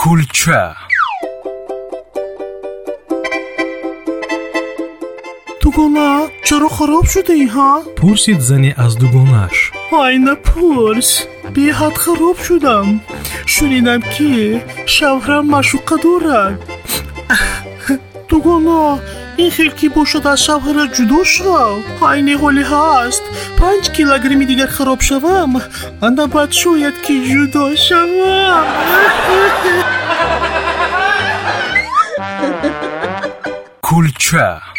кулча. Дугона чаро хароб шудаӣ ҳа? Пурсид зане аз дугонааш ай напурс беҳад хароб шудам. Шунидам ки шавҳрам маъшуқа дорад дугона ин хел ки бошад аз шавҳара ҷудо шав айни ҳоле ҳаст. Панҷ килограмми дигар хароб шавам. Набад шояд ки ҷудо шавам. Кулча